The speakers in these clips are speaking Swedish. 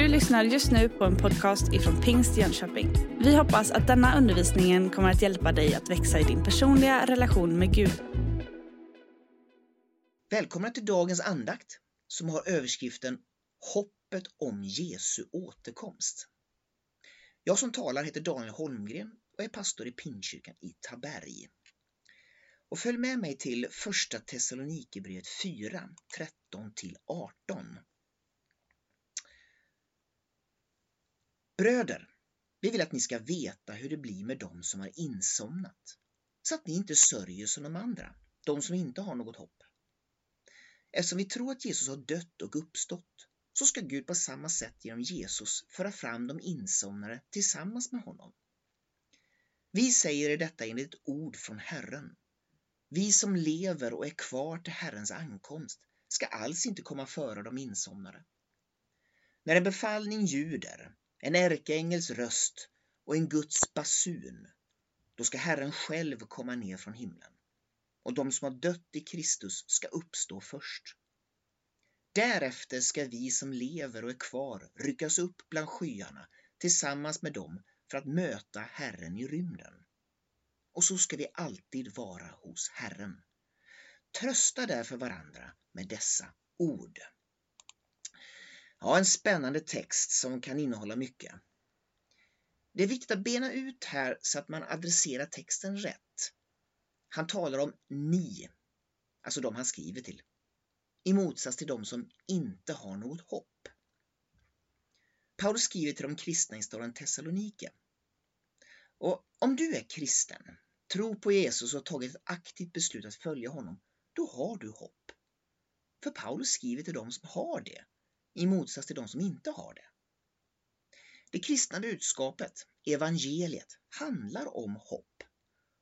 Du lyssnar just nu på en podcast ifrån Pingst Jönköping. Vi hoppas att denna undervisning kommer att hjälpa dig att växa i din personliga relation med Gud. Välkomna till dagens andakt som har överskriften Hoppet om Jesu återkomst. Jag som talar heter Daniel Holmgren och är pastor i Pingstkyrkan i Taberg. Och följ med mig till första Thessalonikerbrevet 4, 13 18. Bröder, vi vill att ni ska veta hur det blir med dem som har insomnat, så att ni inte sörjer som de andra, de som inte har något hopp. Eftersom vi tror att Jesus har dött och uppstått, så ska Gud på samma sätt genom Jesus föra fram de insomnade tillsammans med honom. Vi säger detta enligt ett ord från Herren. Vi som lever och är kvar till Herrens ankomst ska alls inte komma före de insomnade. När en befallning ljuder en ärkeängels röst och en Guds basun, då ska Herren själv komma ner från himlen och de som har dött i Kristus ska uppstå först. Därefter ska vi som lever och är kvar ryckas upp bland skyarna tillsammans med dem för att möta Herren i rymden. Och så ska vi alltid vara hos Herren. Trösta därför varandra med dessa ord. Ja, en spännande text som kan innehålla mycket. Det är viktigt att bena ut här så att man adresserar texten rätt. Han talar om ni, alltså de han skriver till, i motsats till de som inte har något hopp. Paulus skriver till de kristna i staden Thessalonike. Och om du är kristen, tror på Jesus och har tagit ett aktivt beslut att följa honom, då har du hopp. För Paulus skriver till de som har det i motsats till de som inte har det. Det kristna budskapet, evangeliet, handlar om hopp.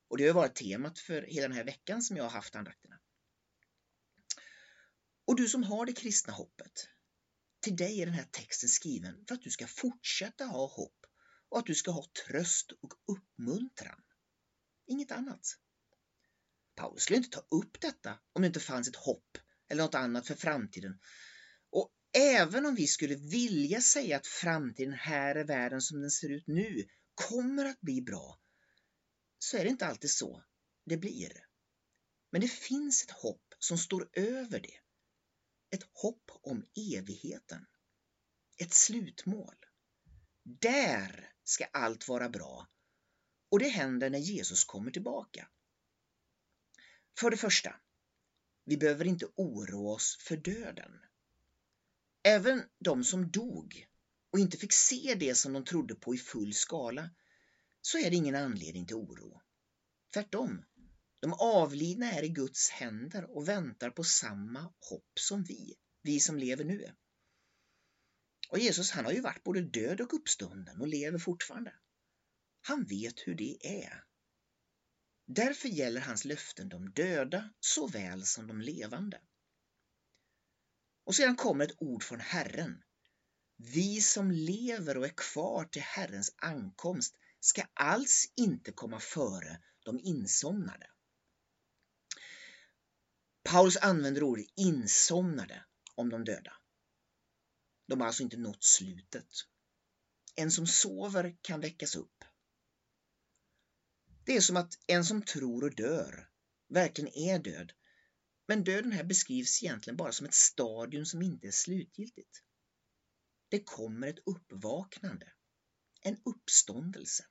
Och det har varit temat för hela den här veckan som jag har haft andakterna. Och du som har det kristna hoppet, till dig är den här texten skriven för att du ska fortsätta ha hopp och att du ska ha tröst och uppmuntran. Inget annat. Paulus skulle inte ta upp detta om det inte fanns ett hopp eller något annat för framtiden Även om vi skulle vilja säga att framtiden här i världen som den ser ut nu kommer att bli bra, så är det inte alltid så det blir. Men det finns ett hopp som står över det. Ett hopp om evigheten. Ett slutmål. Där ska allt vara bra och det händer när Jesus kommer tillbaka. För det första, vi behöver inte oroa oss för döden. Även de som dog och inte fick se det som de trodde på i full skala, så är det ingen anledning till oro. Tvärtom, de avlidna är i Guds händer och väntar på samma hopp som vi, vi som lever nu. Och Jesus han har ju varit både död och uppstånden och lever fortfarande. Han vet hur det är. Därför gäller hans löften de döda såväl som de levande. Och sedan kommer ett ord från Herren. Vi som lever och är kvar till Herrens ankomst ska alls inte komma före de insomnade. Paulus använder ordet insomnade om de döda. De har alltså inte nått slutet. En som sover kan väckas upp. Det är som att en som tror och dör verkligen är död men döden här beskrivs egentligen bara som ett stadium som inte är slutgiltigt. Det kommer ett uppvaknande, en uppståndelse.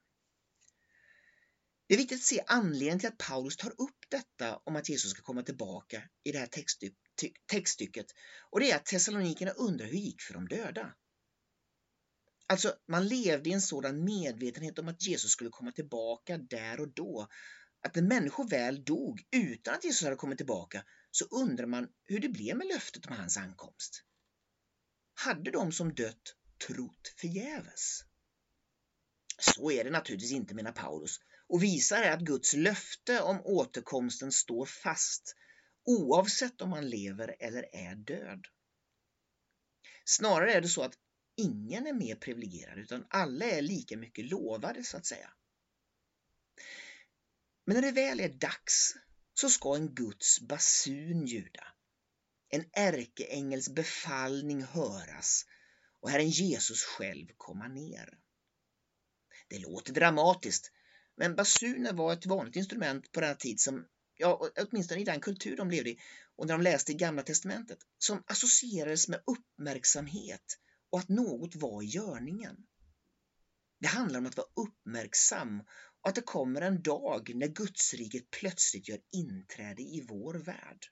Det är viktigt att se anledningen till att Paulus tar upp detta om att Jesus ska komma tillbaka i det här textstycket och det är att Thessalonikerna undrar hur det gick för de döda. Alltså, man levde i en sådan medvetenhet om att Jesus skulle komma tillbaka där och då att när människor väl dog utan att Jesus hade kommit tillbaka så undrar man hur det blev med löftet om hans ankomst. Hade de som dött trott förgäves? Så är det naturligtvis inte, menar Paulus, och visar att Guds löfte om återkomsten står fast oavsett om man lever eller är död. Snarare är det så att ingen är mer privilegierad utan alla är lika mycket lovade så att säga. Men när det väl är dags så ska en Guds basun ljuda. En ärkeängels befallning höras och Herren Jesus själv komma ner. Det låter dramatiskt, men basuner var ett vanligt instrument på den tid som, ja, åtminstone i den kultur de levde i och när de läste i Gamla Testamentet, som associerades med uppmärksamhet och att något var i görningen. Det handlar om att vara uppmärksam att det kommer en dag när Gudsriket plötsligt gör inträde i vår värld.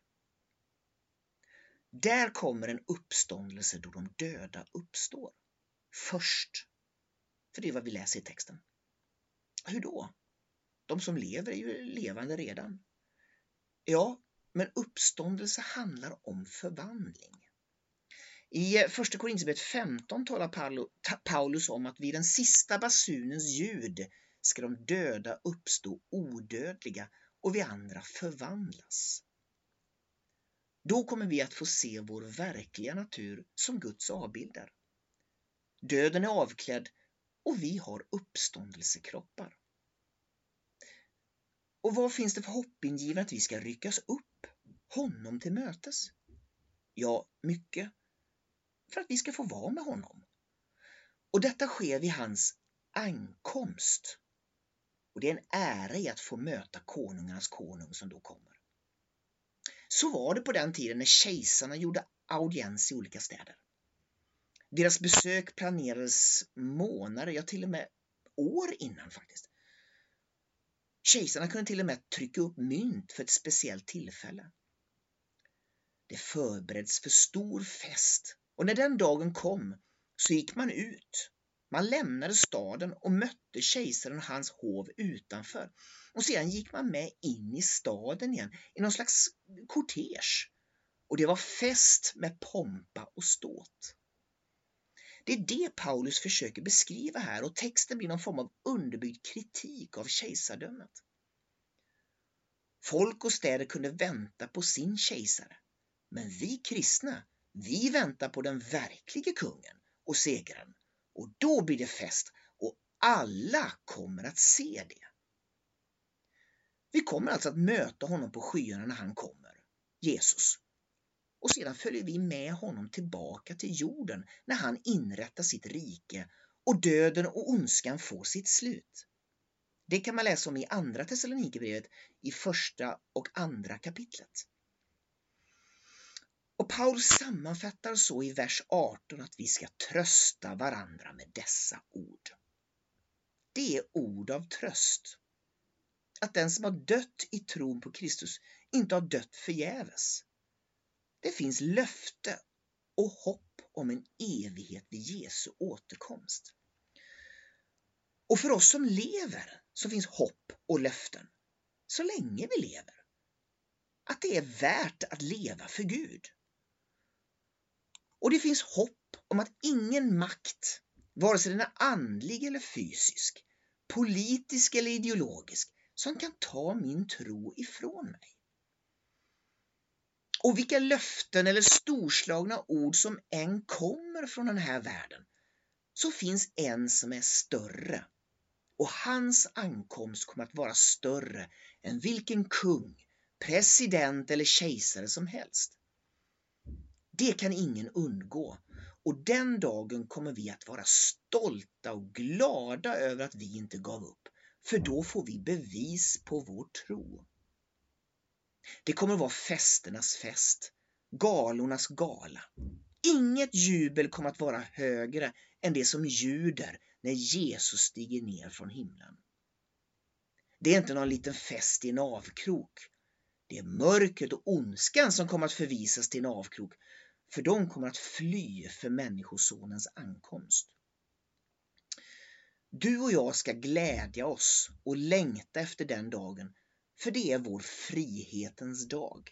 Där kommer en uppståndelse då de döda uppstår. Först. För det är vad vi läser i texten. Hur då? De som lever är ju levande redan. Ja, men uppståndelse handlar om förvandling. I Första Korinthierbrevet 15 talar Paulus om att vid den sista basunens ljud ska de döda uppstå odödliga och vi andra förvandlas. Då kommer vi att få se vår verkliga natur som Guds avbilder. Döden är avklädd och vi har uppståndelsekroppar. Och vad finns det för hoppingivande att vi ska ryckas upp, honom till mötes? Ja, mycket. För att vi ska få vara med honom. Och detta sker vid hans ankomst. Och det är en ära i att få möta konungarnas konung som då kommer. Så var det på den tiden när kejsarna gjorde audiens i olika städer. Deras besök planerades månader, ja till och med år innan faktiskt. Kejsarna kunde till och med trycka upp mynt för ett speciellt tillfälle. Det förbereds för stor fest och när den dagen kom så gick man ut. Man lämnade staden och mötte kejsaren och hans hov utanför och sedan gick man med in i staden igen i någon slags kortege. Och det var fest med pompa och ståt. Det är det Paulus försöker beskriva här och texten blir någon form av underbyggd kritik av kejsardömet. Folk och städer kunde vänta på sin kejsare, men vi kristna, vi väntar på den verklige kungen och segraren och då blir det fest och alla kommer att se det. Vi kommer alltså att möta honom på skyarna när han kommer, Jesus. Och sedan följer vi med honom tillbaka till jorden när han inrättar sitt rike och döden och ondskan får sitt slut. Det kan man läsa om i Andra Thessalonikerbrevet i första och andra kapitlet. Och Paulus sammanfattar så i vers 18 att vi ska trösta varandra med dessa ord. Det är ord av tröst att den som har dött i tron på Kristus inte har dött förgäves. Det finns löfte och hopp om en evighet vid Jesu återkomst. Och för oss som lever så finns hopp och löften så länge vi lever. Att det är värt att leva för Gud. Och det finns hopp om att ingen makt, vare sig den är andlig eller fysisk, politisk eller ideologisk, som kan ta min tro ifrån mig. Och vilka löften eller storslagna ord som än kommer från den här världen, så finns en som är större. Och hans ankomst kommer att vara större än vilken kung, president eller kejsare som helst. Det kan ingen undgå och den dagen kommer vi att vara stolta och glada över att vi inte gav upp för då får vi bevis på vår tro. Det kommer vara festernas fest, galornas gala. Inget jubel kommer att vara högre än det som ljuder när Jesus stiger ner från himlen. Det är inte någon liten fest i en avkrok. Det är mörkret och ondskan som kommer att förvisas till en avkrok, för de kommer att fly för Människosonens ankomst. Du och jag ska glädja oss och längta efter den dagen, för det är vår frihetens dag.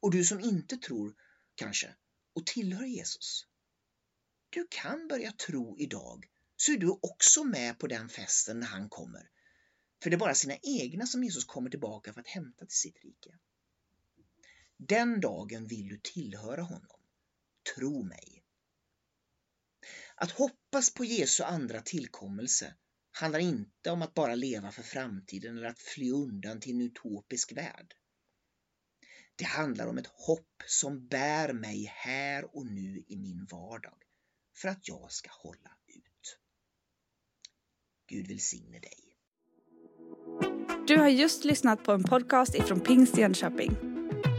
Och du som inte tror, kanske, och tillhör Jesus. Du kan börja tro idag, så är du också med på den festen när han kommer. För det är bara sina egna som Jesus kommer tillbaka för att hämta till sitt rike. Den dagen vill du tillhöra honom. Tro mig. Att hoppas på Jesu andra tillkommelse handlar inte om att bara leva för framtiden eller att fly undan till en utopisk värld. Det handlar om ett hopp som bär mig här och nu i min vardag. för att jag ska hålla ut. Gud välsigne dig. Du har just lyssnat på en podcast ifrån Pingst Jönköping.